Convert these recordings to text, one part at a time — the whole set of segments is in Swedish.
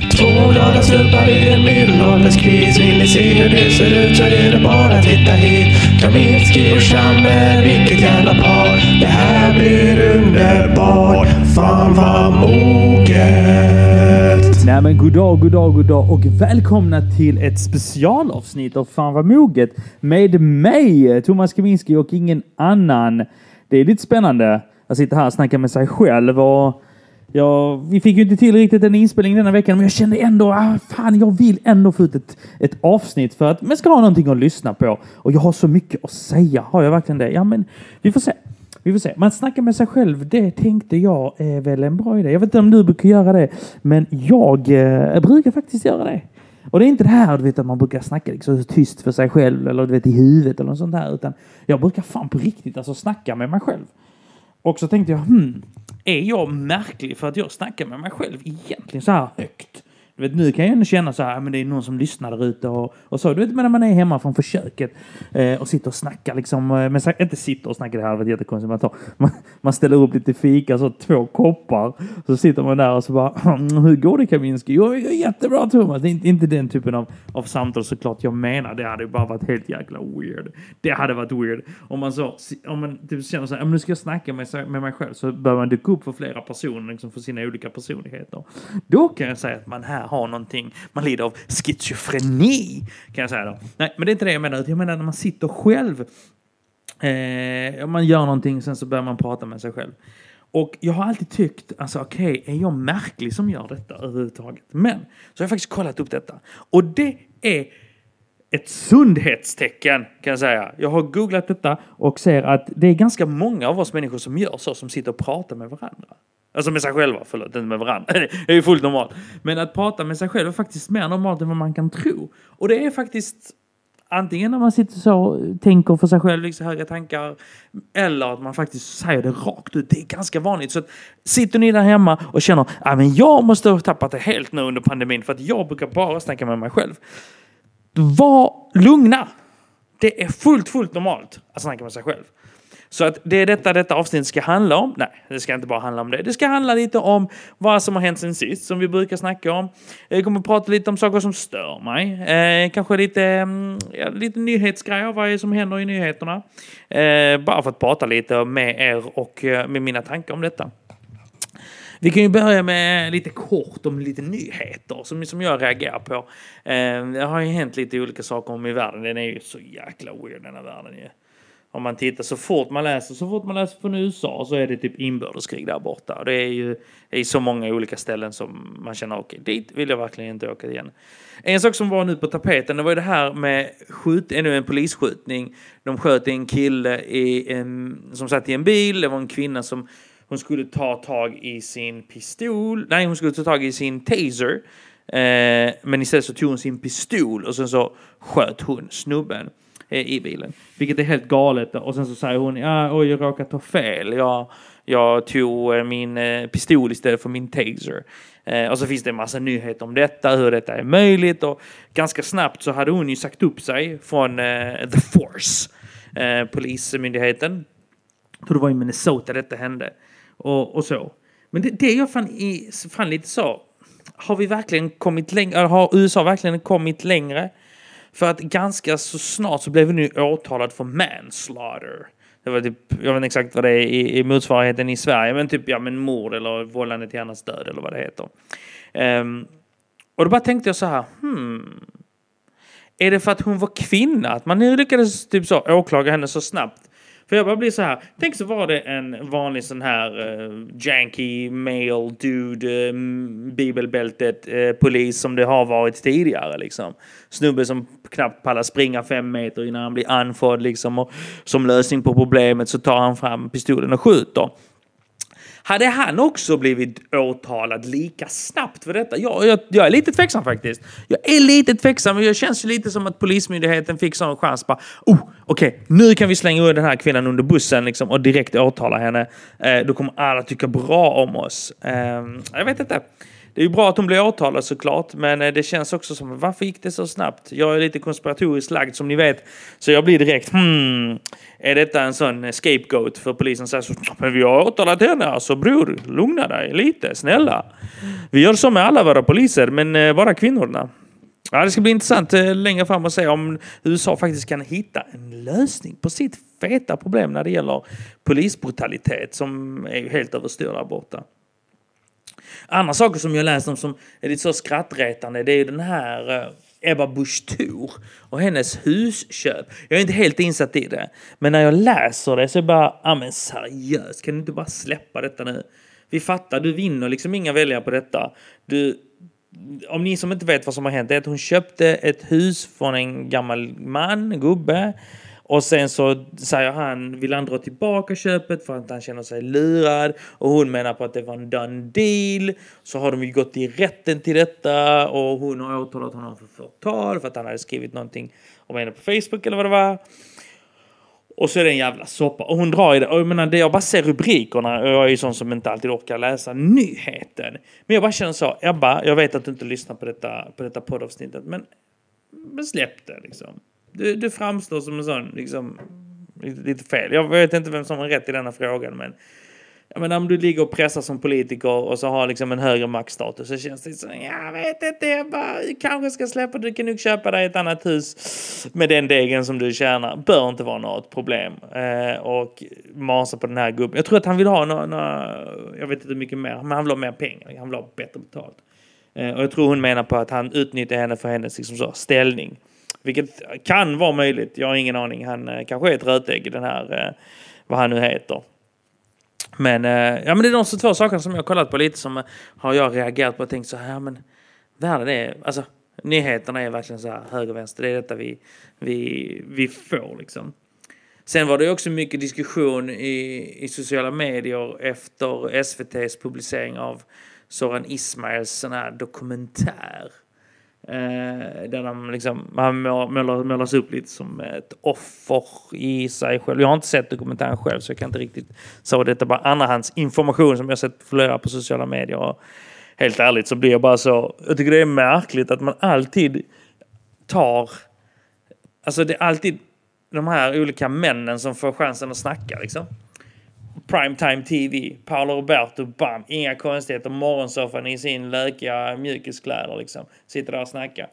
Två glada snubbar i en medelålders kris. Vill ni se hur det ser ut så är det bara att titta hit. Kaminski och Chamber, vilket jävla par. Det här blir underbart. Fan vad moget. Nej men god dag, god dag, god dag och välkomna till ett specialavsnitt av Fan vad moget med mig, Thomas Kaminski och ingen annan. Det är lite spännande att sitta här och snacka med sig själv och ja, vi fick ju inte till riktigt en inspelning denna veckan, men jag kände ändå, ah, fan, jag vill ändå få ut ett, ett avsnitt för att man ska ha någonting att lyssna på. Och jag har så mycket att säga. Har jag verkligen det? Ja, men vi får se. Vi får se. Man snackar med sig själv, det tänkte jag är väl en bra idé. Jag vet inte om du brukar göra det, men jag eh, brukar faktiskt göra det. Och det är inte det här du vet, att man brukar snacka liksom, tyst för sig själv eller du vet, i huvudet eller något sånt där, utan jag brukar fan på riktigt alltså snacka med mig själv. Och så tänkte jag, hmm, är jag märklig för att jag snackar med mig själv egentligen så här högt? Du vet, nu kan jag ändå känna så här, men det är någon som lyssnar där ute och, och så. Du vet, men när man är hemma från köket eh, och sitter och snackar liksom, eh, men inte sitter och snackar, det här hade varit jättekonstigt. Man, tar, man, man ställer upp lite fika, så två koppar, så sitter man där och så bara, hm, hur går det Kaminski? Jo, jättebra Thomas. Det är inte, inte den typen av, av samtal såklart jag menar. Det hade ju bara varit helt jäkla weird. Det hade varit weird. Om man så, om man typ känner så här, nu ska jag snacka med, med mig själv, så bör man dyka upp för flera personer, liksom för sina olika personligheter. Då kan jag säga att man här har någonting, man lider av schizofreni, kan jag säga då. Nej, men det är inte det jag menar, jag menar när man sitter själv, eh, man gör någonting, sen så börjar man prata med sig själv. Och jag har alltid tyckt, alltså okej, okay, är jag märklig som gör detta överhuvudtaget? Men, så har jag faktiskt kollat upp detta. Och det är ett sundhetstecken kan jag säga. Jag har googlat detta och ser att det är ganska många av oss människor som gör så, som sitter och pratar med varandra. Alltså med sig själva, förlåt, inte med varandra. Det är ju fullt normalt. Men att prata med sig själv är faktiskt mer normalt än vad man kan tro. Och det är faktiskt antingen när man sitter så och tänker för sig själv, liksom höga tankar, eller att man faktiskt säger det rakt ut. Det är ganska vanligt. Så att, sitter ni där hemma och känner ah, att jag måste ha tappat det helt nu under pandemin för att jag brukar bara snacka med mig själv. Var lugna! Det är fullt, fullt normalt att snacka med sig själv. Så att det är detta detta avsnitt ska handla om. Nej, det ska inte bara handla om det. Det ska handla lite om vad som har hänt sen sist, som vi brukar snacka om. Jag kommer att prata lite om saker som stör mig. Eh, kanske lite, mm, ja, lite nyhetsgrejer, vad är som händer i nyheterna. Eh, bara för att prata lite med er och eh, med mina tankar om detta. Vi kan ju börja med lite kort om lite nyheter som, som jag reagerar på. Eh, det har ju hänt lite olika saker om i världen. Den är ju så jäkla weird den här världen ju. Om man tittar så fort man läser, så fort man läser från USA så är det typ inbördeskrig där borta. Och Det är ju i så många olika ställen som man känner okej, okay, dit vill jag verkligen inte åka igen. En sak som var nu på tapeten, det var ju det här med skjut, ännu en polisskjutning. De sköt en kille i en, som satt i en bil, det var en kvinna som hon skulle ta tag i sin pistol, nej hon skulle ta tag i sin taser. Eh, men istället så tog hon sin pistol och sen så sköt hon snubben. Eh, I bilen. Vilket är helt galet. Och sen så säger hon, ja, oj, jag råkade ta fel. Jag, jag tog eh, min eh, pistol istället för min taser. och så finns det en massa nyheter om detta, hur detta är möjligt. Och ganska snabbt så hade hon ju sagt upp sig från The Force, polismyndigheten. Jag tror det var i Minnesota detta hände. Och, och så. Men det, det jag fann, i, fann lite så, har vi verkligen kommit längre, har USA verkligen kommit längre? För att ganska så snart så blev hon nu åtalad för manslaughter. Det var typ, jag vet inte exakt vad det är i, i motsvarigheten i Sverige, men typ ja, men mord eller vållande till annans död eller vad det heter. Um, och då bara tänkte jag så här, hmm. Är det för att hon var kvinna? Att man nu lyckades typ så åklaga henne så snabbt? För jag bara blir så här. Tänk så var det en vanlig sån här uh, janky male dude, uh, bibelbältet uh, polis som det har varit tidigare liksom. Snubbe som knappt pallar springa fem meter innan han blir andfådd liksom. Och som lösning på problemet så tar han fram pistolen och skjuter. Hade han också blivit åtalad lika snabbt för detta? Jag, jag, jag är lite tveksam faktiskt. Jag är lite tveksam, men det känns ju lite som att Polismyndigheten fick sån chans. Bara, oh, okej, okay, nu kan vi slänga ur den här kvinnan under bussen liksom, och direkt åtala henne. Eh, då kommer alla tycka bra om oss. Eh, jag vet inte. Det är ju bra att hon blir åtalad såklart, men eh, det känns också som varför gick det så snabbt? Jag är lite konspiratoriskt lagd som ni vet, så jag blir direkt hmm, är detta en sån eh, scapegoat för polisen säger så men vi har åtalat henne, alltså bror, lugna dig lite, snälla. Vi gör så med alla våra poliser, men eh, bara kvinnorna. Ja, det ska bli intressant längre fram att se om USA faktiskt kan hitta en lösning på sitt feta problem när det gäller polisbrutalitet som är helt överstyr där borta. Andra saker som jag läst om som är lite så skrattretande det är ju den här eh, Ebba Busch Thor och hennes husköp. Jag är inte helt insatt i det. Men när jag läser det så är jag bara, ja men seriöst, kan du inte bara släppa detta nu? Vi fattar, du vinner liksom inga väljare på detta. Du, om ni som inte vet vad som har hänt, det är att hon köpte ett hus från en gammal man, gubbe. Och sen så säger han, vill han dra tillbaka köpet för att han känner sig lurad. Och hon menar på att det var en done deal. Så har de ju gått i rätten till detta och hon har åtalat honom för förtal för att han hade skrivit någonting om henne på Facebook eller vad det var. Och så är det en jävla soppa. Och hon drar i det. Och jag menar, det jag bara ser rubrikerna. Och jag är ju sån som inte alltid orkar läsa nyheten. Men jag bara känner så. Ebba, jag vet att du inte lyssnar på detta, på detta poddavsnittet. Men, men släpp det liksom. Du, du framstår som en sån, liksom, lite fel. Jag vet inte vem som har rätt i denna frågan, men jag menar, om du ligger och pressar som politiker och så har liksom en högre maktstatus så känns det som, jag vet inte, jag bara, kanske ska släppa, du kan nog köpa dig ett annat hus med den degen som du tjänar. Bör inte vara något problem. Eh, och masa på den här gubben. Jag tror att han vill ha några, några, jag vet inte hur mycket mer, men han vill ha mer pengar. Han vill ha bättre betalt. Eh, och jag tror hon menar på att han utnyttjar henne för hennes liksom så, ställning. Vilket kan vara möjligt. Jag har ingen aning. Han eh, kanske är ett rötägg, den här, eh, vad han nu heter. Men, eh, ja, men det är de två sakerna som jag har kollat på lite som eh, har jag reagerat på och tänkt så här, men världen är, alltså nyheterna är verkligen så här höger och vänster. Det är detta vi, vi, vi får liksom. Sen var det också mycket diskussion i, i sociala medier efter SVTs publicering av Soran Ismails sån här dokumentär Eh, där de liksom, han målar, målas upp lite som ett offer i sig själv. Jag har inte sett dokumentären själv så jag kan inte riktigt säga detta bara andrahandsinformation som jag sett flera på sociala medier. Och helt ärligt så blir jag bara så, jag tycker det är märkligt att man alltid tar, alltså det är alltid de här olika männen som får chansen att snacka liksom. Primetime TV, Paolo Roberto, bam, inga konstigheter, morgonsoffan i sin lökiga mjukiskläder liksom. Sitter där och snackar.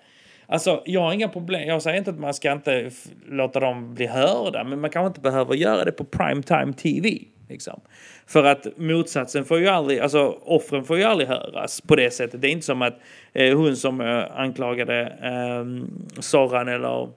Alltså, jag har inga problem. Jag säger inte att man ska inte låta dem bli hörda, men man kanske inte behöver göra det på primetime TV. Liksom. För att motsatsen får ju aldrig, alltså offren får ju aldrig höras på det sättet. Det är inte som att eh, hon som eh, anklagade eh, Soran eller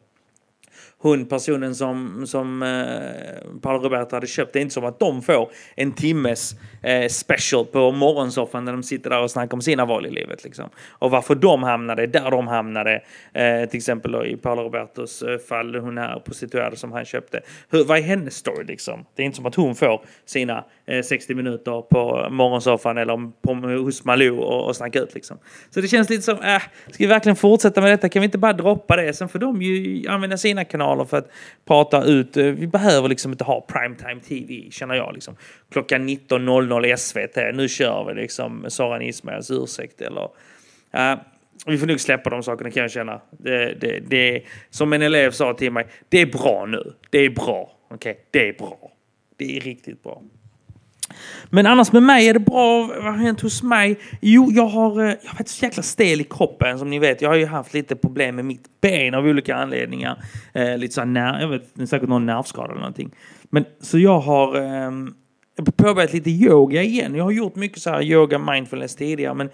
hon personen som, som eh, Paolo Roberto hade köpt. Det är inte som att de får en timmes eh, special på morgonsoffan när de sitter där och snackar om sina val i livet. Liksom. Och varför de hamnade där de hamnade. Eh, till exempel då, i Paolo Robertos eh, fall, hon här prostituerade som han köpte. Hur, vad är hennes story liksom? Det är inte som att hon får sina eh, 60 minuter på morgonsoffan eller på, hos Malou och, och snacka ut liksom. Så det känns lite som, äh, ska vi verkligen fortsätta med detta? Kan vi inte bara droppa det? Sen får de ju använda sina kanaler för att prata ut. Eh, vi behöver liksom inte ha primetime TV, känner jag. Liksom. Klockan 19.00 SVT, nu kör vi liksom Soran Ismails ursäkt eller... Uh, vi får nog släppa de sakerna kan jag känna. Det, det, det, som en elev sa till mig, det är bra nu. Det är bra. Okej, okay? det är bra. Det är riktigt bra. Men annars med mig är det bra. Vad har hänt hos mig? Jo, jag har, eh, jag har varit så jäkla stel i kroppen som ni vet. Jag har ju haft lite problem med mitt ben av olika anledningar. Eh, lite så här, jag vet, säkert någon nervskada eller någonting. Men så jag har eh, påbörjat lite yoga igen. Jag har gjort mycket så här yoga mindfulness tidigare, men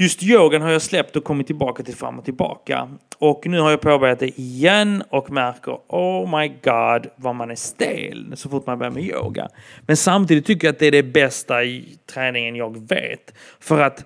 Just yogan har jag släppt och kommit tillbaka till fram och tillbaka. Och nu har jag påbörjat det igen och märker oh my god vad man är stel så fort man börjar med yoga. Men samtidigt tycker jag att det är det bästa i träningen jag vet. För att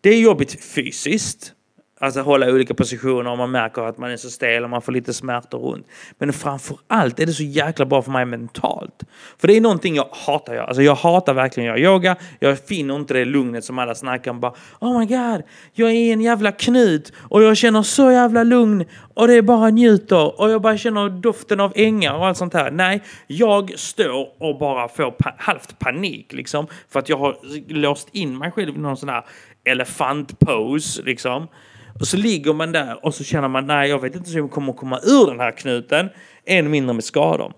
det är jobbigt fysiskt. Alltså hålla olika positioner om man märker att man är så stel och man får lite smärtor runt. Men framför allt är det så jäkla bra för mig mentalt. För det är någonting jag hatar. Jag. Alltså jag hatar verkligen att göra yoga. Jag finner inte det lugnet som alla snackar om. Bara, oh my god, jag är i en jävla knut och jag känner så jävla lugn och det är bara njuter och jag bara känner doften av ängar och allt sånt här. Nej, jag står och bara får pa halvt panik liksom. För att jag har låst in mig själv i någon sån här elefantpose liksom. Och så ligger man där och så känner man nej, jag vet inte hur jag kommer komma ur den här knuten. Än mindre med skador.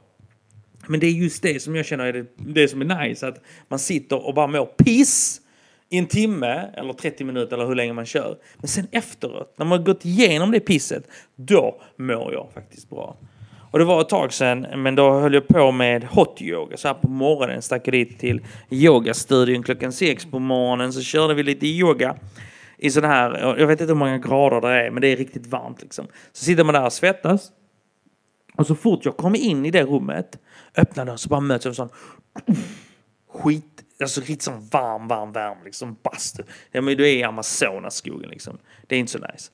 Men det är just det som jag känner är det, det som är nice. Att man sitter och bara mår piss i en timme eller 30 minuter eller hur länge man kör. Men sen efteråt, när man har gått igenom det pisset, då mår jag faktiskt bra. Och det var ett tag sedan, men då höll jag på med hot yoga. Så här på morgonen stack jag dit till yogastudion klockan sex på morgonen. Så körde vi lite yoga i sån här, jag vet inte hur många grader det är, men det är riktigt varmt liksom. Så sitter man där och svettas. Och så fort jag kommer in i det rummet, öppnar dörren så bara möts jag av sån skit, alltså riktigt sån varm, varm, varm liksom bastu. Ja men du är i Amazonaskogen liksom. Det är inte så nice.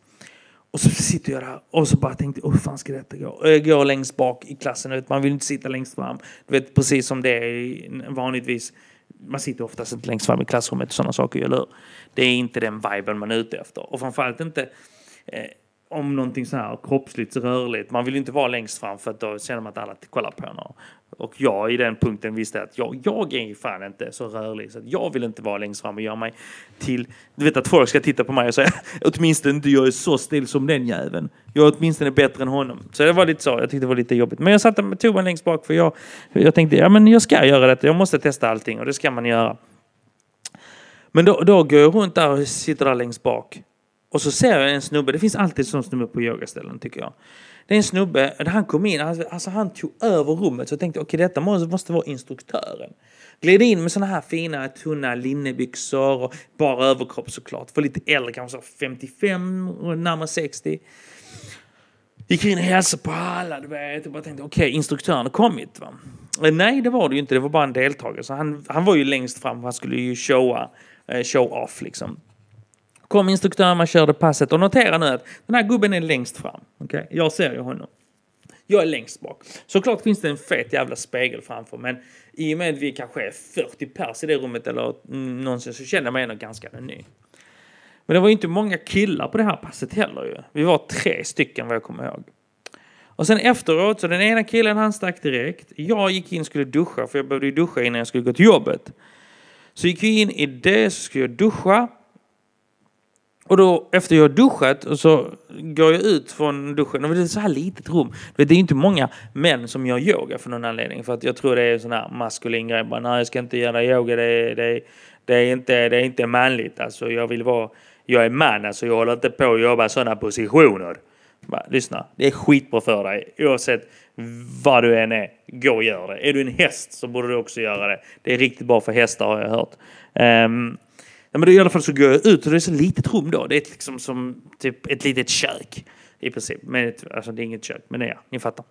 Och så sitter jag där och så bara tänkte, hur fan ska detta gå? Och jag går längst bak i klassen, vet, man vill inte sitta längst fram. Du vet, precis som det är vanligtvis. Man sitter oftast inte längst fram i klassrummet och sådana saker, eller hur? Det är inte den viben man är ute efter. Och framförallt inte eh, om någonting så här kroppsligt rörligt. Man vill inte vara längst fram för att då känner man att alla kollar på en. Och jag i den punkten visste att jag, jag är ju fan inte så rörlig så att jag vill inte vara längst fram och göra mig till, du vet att folk ska titta på mig och säga åtminstone inte jag är så still som den jäveln. Jag är åtminstone bättre än honom. Så det var lite så, jag tyckte det var lite jobbigt. Men jag satte med längst bak för jag, jag tänkte, ja men jag ska göra detta, jag måste testa allting och det ska man göra. Men då, då går jag runt där och sitter där längst bak. Och så ser jag en snubbe, det finns alltid sån snubbe på yogaställen tycker jag. Det är en snubbe, han kom in, alltså, alltså han tog över rummet så jag tänkte okej okay, detta måste, måste vara instruktören. Gled in med såna här fina tunna linnebyxor och bara överkropp såklart. För lite äldre, kanske 55 närmare 60. Gick in och hälsade på alla, du vet. Jag bara tänkte okej, okay, instruktören har kommit va. Eh, nej, det var det ju inte. Det var bara en deltagare. Så han, han var ju längst fram. Han skulle ju showa, eh, show off liksom. Kom instruktören, man körde passet och notera nu att den här gubben är längst fram. Okay? Jag ser ju honom. Jag är längst bak. Såklart finns det en fet jävla spegel framför men i och med att vi kanske är 40 pers i det rummet eller mm, någonsin så känner jag mig ändå ganska ny. Men det var ju inte många killar på det här passet heller ju. Vi var tre stycken vad jag kommer ihåg. Och sen efteråt så den ena killen han stack direkt. Jag gick in och skulle duscha för jag behövde ju duscha innan jag skulle gå till jobbet. Så gick jag in i det så skulle jag duscha och då efter jag duschat och så går jag ut från duschen. Och det är så här litet rum. Det är inte många män som gör yoga för någon anledning. För att jag tror det är sån här maskulin grej. Bara, Nej, jag ska inte göra yoga. Det är, det, är, det, är inte, det är inte manligt. Alltså jag vill vara... Jag är man. Alltså jag håller inte på att jobba sådana positioner. Bara, lyssna. Det är skitbra för dig. Oavsett vad du än är. Gå och gör det. Är du en häst så borde du också göra det. Det är riktigt bra för hästar har jag hört. Um, Ja, men i alla fall så går jag ut och det är så litet rum då. Det är liksom som typ ett litet kök i princip. Men ett, alltså det är inget kök, men det är, ni fattar.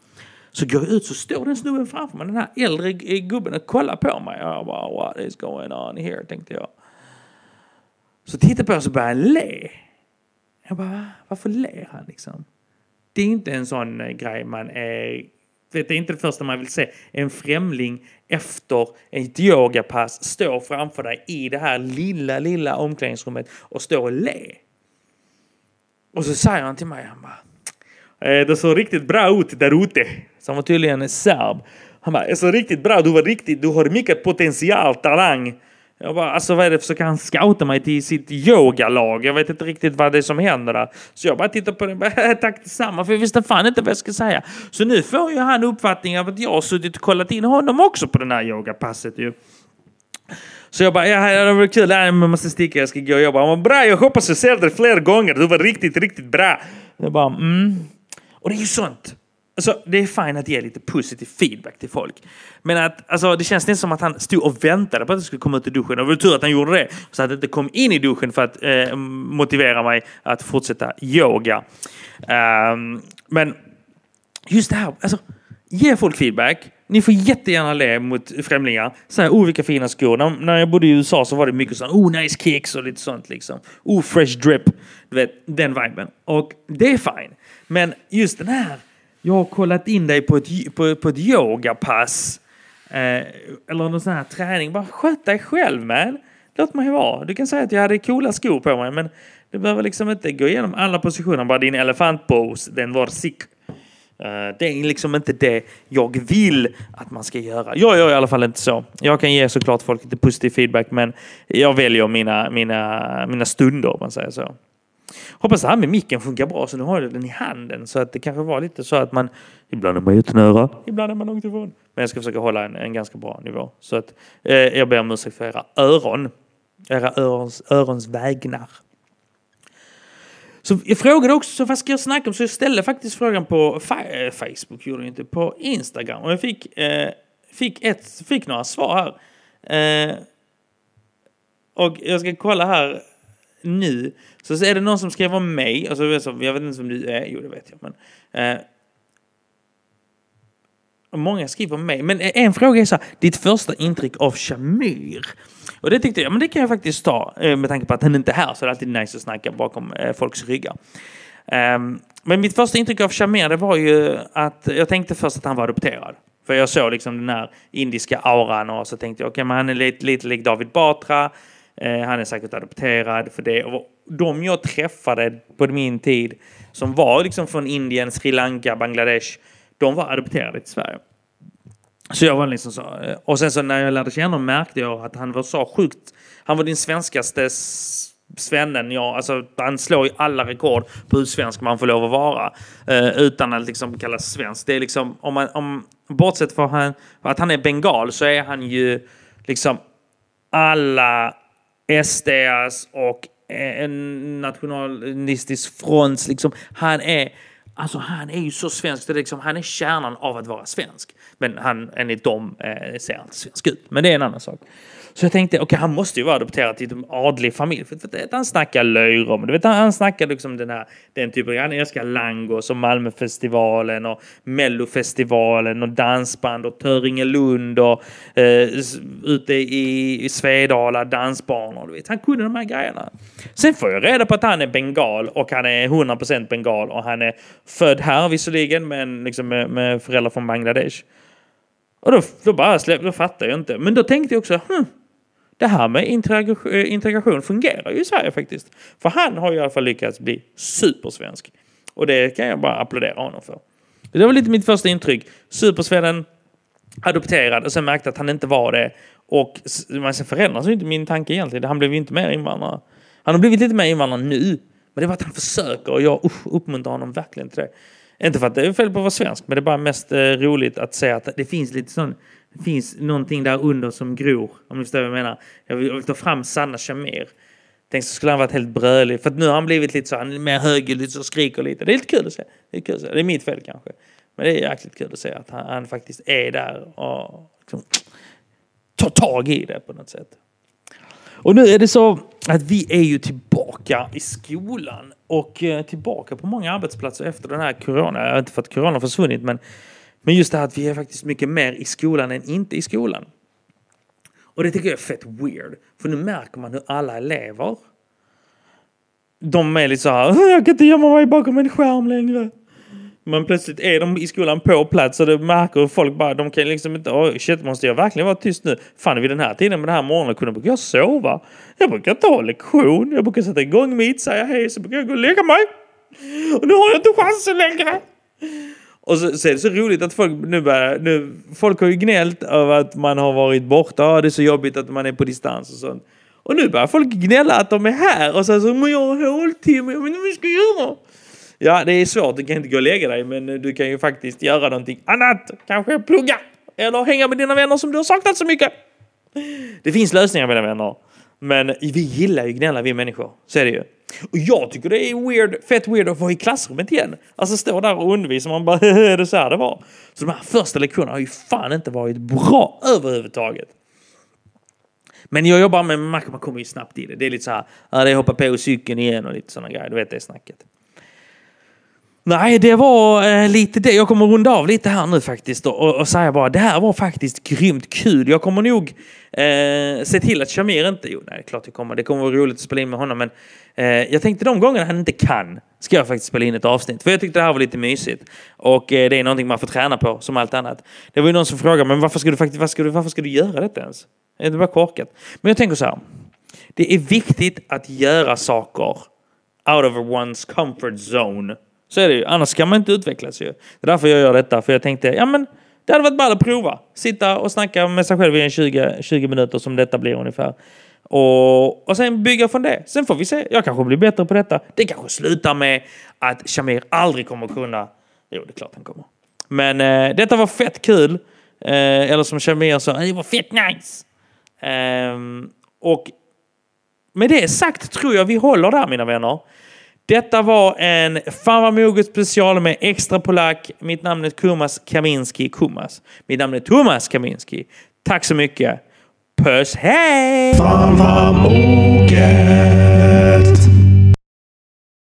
Så går jag ut så står den snubben framför mig, den här äldre gubben och kollar på mig. Jag bara what is going on here, tänkte jag. Så tittar på honom så börjar han le. Jag bara varför ler han liksom? Det är inte en sån eh, grej man är det är inte det första man vill se. En främling efter ett yogapass står framför dig i det här lilla, lilla omklädningsrummet och står och le. Och så säger han till mig, han bara, eh, det såg riktigt bra ut där ute. Så han var tydligen serb. Han bara, det såg riktigt bra, du var riktigt, du har mycket potential, talang. Jag bara, alltså vad är det, försöker han scouta mig till sitt yogalag? Jag vet inte riktigt vad det är som händer där. Så jag bara tittar på den. bara, äh, tack detsamma, för jag visste fan inte vad jag ska säga. Så nu får ju han uppfattningen av att jag har suttit och kollat in honom också på det här yogapasset ju. Så jag bara, ja, det var kul, jag måste sticka, jag ska gå och jobba. Han bara, bra, jag hoppas jag ser dig fler gånger, du var riktigt, riktigt bra. Jag bara, mm. Och det är ju sånt Alltså, det är fint att ge lite positiv feedback till folk. Men att, alltså, det känns nästan som att han stod och väntade på att jag skulle komma ut i duschen. Och det var tur att han gjorde det. Så att jag inte kom in i duschen för att eh, motivera mig att fortsätta yoga. Um, men just det här, alltså, ge folk feedback. Ni får jättegärna le mot främlingar. Säga oh vilka fina skor. När, när jag bodde i USA så var det mycket sånt. Oh nice kicks och lite sånt liksom. Oh fresh drip. Du vet, den viben. Och det är fine. Men just den här jag har kollat in dig på ett, på, på ett yogapass. Eh, eller någon sån här träning. Bara sköt dig själv man. Låt mig vara. Du kan säga att jag hade coola skor på mig men du behöver liksom inte gå igenom alla positioner. Bara din elefantpose, den var sick. Eh, Det är liksom inte det jag vill att man ska göra. Jag gör i alla fall inte så. Jag kan ge såklart folk lite positiv feedback, men jag väljer mina, mina, mina stunder om man säger så. Hoppas det här med micken funkar bra, så nu har jag den i handen. Så att det kanske var lite så att man ibland är man jättenära, ibland är man långt ifrån. Men jag ska försöka hålla en, en ganska bra nivå. Så att eh, jag ber om ursäkt för era öron. Era örons, örons vägnar. Så jag frågade också så vad ska jag snacka om, så jag ställde faktiskt frågan på fa- eh, Facebook, gjorde jag inte, på Instagram. Och jag fick, eh, fick, ett, fick några svar här. Eh, och jag ska kolla här nu. Så, så är det någon som skrev om mig. Alltså, jag vet jag vet inte vem du är. Jo, det vet jag. Men, eh, och många skriver om mig. Men eh, en fråga är så här. Ditt första intryck av Shamir. Och det tyckte jag, men det kan jag faktiskt ta. Eh, med tanke på att han inte är här så är det alltid nice att snacka bakom eh, folks ryggar. Ehm, men mitt första intryck av Shamir det var ju att jag tänkte först att han var adopterad. För jag såg liksom den här indiska auran och så tänkte jag okej, men han är lite, lite lik David Batra. Eh, han är säkert adopterad för det. Och de jag träffade på min tid som var liksom från Indien, Sri Lanka, Bangladesh. De var adopterade till Sverige. Så jag var liksom så. Eh, och sen så när jag lärde känna honom märkte jag att han var så sjukt. Han var din svenskaste svennen. Ja, alltså, han slår ju alla rekord på hur svensk man får lov att vara. Eh, utan att liksom kallas svensk. Det är liksom, om man, om, bortsett från han, att han är bengal så är han ju liksom alla SDs och eh, en nationalistisk front. Liksom, han är Alltså han är ju så svensk, det är liksom, han är kärnan av att vara svensk. Men han, enligt dem, eh, ser inte svensk ut. Men det är en annan sak. Så jag tänkte, okej, han måste ju vara adopterad till en adlig familj. För, för att han snackar löjrom. Du vet, han, han snackar liksom den här, den typen, han älskar Langos och Malmöfestivalen och Mellofestivalen och dansband och Töringelund och eh, ute i, i Svedala dansbanor. Du vet. Han kunde de här grejerna. Sen får jag reda på att han är bengal och han är 100% bengal och han är född här visserligen men liksom med, med föräldrar från Bangladesh. Och då, då bara släpp, då fattar jag inte. Men då tänkte jag också, hm, det här med integration, eh, integration fungerar ju i Sverige faktiskt. För han har ju i alla fall lyckats bli supersvensk. Och det kan jag bara applådera honom för. Det var lite mitt första intryck. Supersvennen adopterad och sen märkte att han inte var det. Och men sen förändras ju inte min tanke egentligen. Han blev ju inte mer invandrare. Han har blivit lite mer invandrare nu. Men det var att han försöker och jag usch, uppmuntrar honom verkligen till det. Inte för att det är fel på att vara svensk, men det är bara mest eh, roligt att se att det finns lite sån, finns någonting där under som gror. Om ni förstår vad jag menar. Jag vill, jag vill ta fram Sanna Shamir. Tänk så skulle han varit helt brölig. För att nu har han blivit lite så, han är mer högljudd och skriker lite. Det är lite kul att se. Det är, kul att se. Det är mitt fel kanske. Men det är jäkligt kul att se att han, han faktiskt är där och liksom, tar tag i det på något sätt. Och nu är det så att vi är ju tillbaka i skolan och eh, tillbaka på många arbetsplatser efter den här corona. Inte för att corona har försvunnit, men, men just det här att vi är faktiskt mycket mer i skolan än inte i skolan. Och det tycker jag är fett weird. För nu märker man hur alla elever de är lite så här, jag kan inte gömma mig bakom en skärm längre. Men plötsligt är de i skolan på plats och det märker folk bara, de kan liksom inte, oh shit måste jag verkligen vara tyst nu? Fan vid den här tiden med den här morgonen kunde jag sova. Jag brukar ta lektion, jag brukar sätta igång mitt, säga hej, så brukar jag gå och lägga mig. Och nu har jag inte chansen längre. Och så, så är det så roligt att folk nu börjar, nu, folk har ju gnällt över att man har varit borta, Ah, det är så jobbigt att man är på distans och sånt. Och nu börjar folk gnälla att de är här och så så, men jag har håltimme, jag vet inte vad jag ska göra. Ja, det är svårt, du kan inte gå och lägga dig, men du kan ju faktiskt göra någonting annat. Kanske plugga, eller hänga med dina vänner som du har saknat så mycket. Det finns lösningar mina vänner. Men vi gillar ju gnälla vi människor. Så är det ju. Och jag tycker det är weird, fett weird att vara i klassrummet igen. Alltså stå där och undervisa man bara är det så här det var? Så de här första lektionerna har ju fan inte varit bra överhuvudtaget. Men jag jobbar med Mac, man kommer ju snabbt i det. Det är lite så här, ja, det är hoppa på cykeln igen och lite sådana grejer. Du vet det snacket. Nej, det var eh, lite det. Jag kommer runda av lite här nu faktiskt och, och, säga bara det här var faktiskt grymt kul. Jag kommer nog eh, se till att Shamir inte... Jo, nej, det är klart det kommer. Det kommer vara roligt att spela in med honom, men eh, jag tänkte de gångerna han inte kan ska jag faktiskt spela in ett avsnitt. För jag tyckte det här var lite mysigt. Och eh, det är någonting man får träna på, som allt annat. Det var ju någon som frågade, men varför ska du faktiskt, varför ska du, varför ska du göra detta ens? Är det bara korkat? Men jag tänker så här. Det är viktigt att göra saker out of one's comfort zone så är det ju. Annars kan man inte utvecklas ju. Det är därför jag gör detta. För jag tänkte, ja men det hade varit ball att prova. Sitta och snacka med sig själv i en 20, 20 minuter som detta blir ungefär. Och, och sen bygga från det. Sen får vi se. Jag kanske blir bättre på detta. Det kanske slutar med att Shamir aldrig kommer kunna... Jo, det är klart han kommer. Men eh, detta var fett kul. Eh, eller som Shamir sa, det var fett nice. Eh, och med det sagt tror jag vi håller där mina vänner. Detta var en Fan vad moget special med extra polack. Mitt namn är Kumas Kaminski Kumas. Mitt namn är Thomas Kaminski. Tack så mycket. Puss hej! Fan vad moget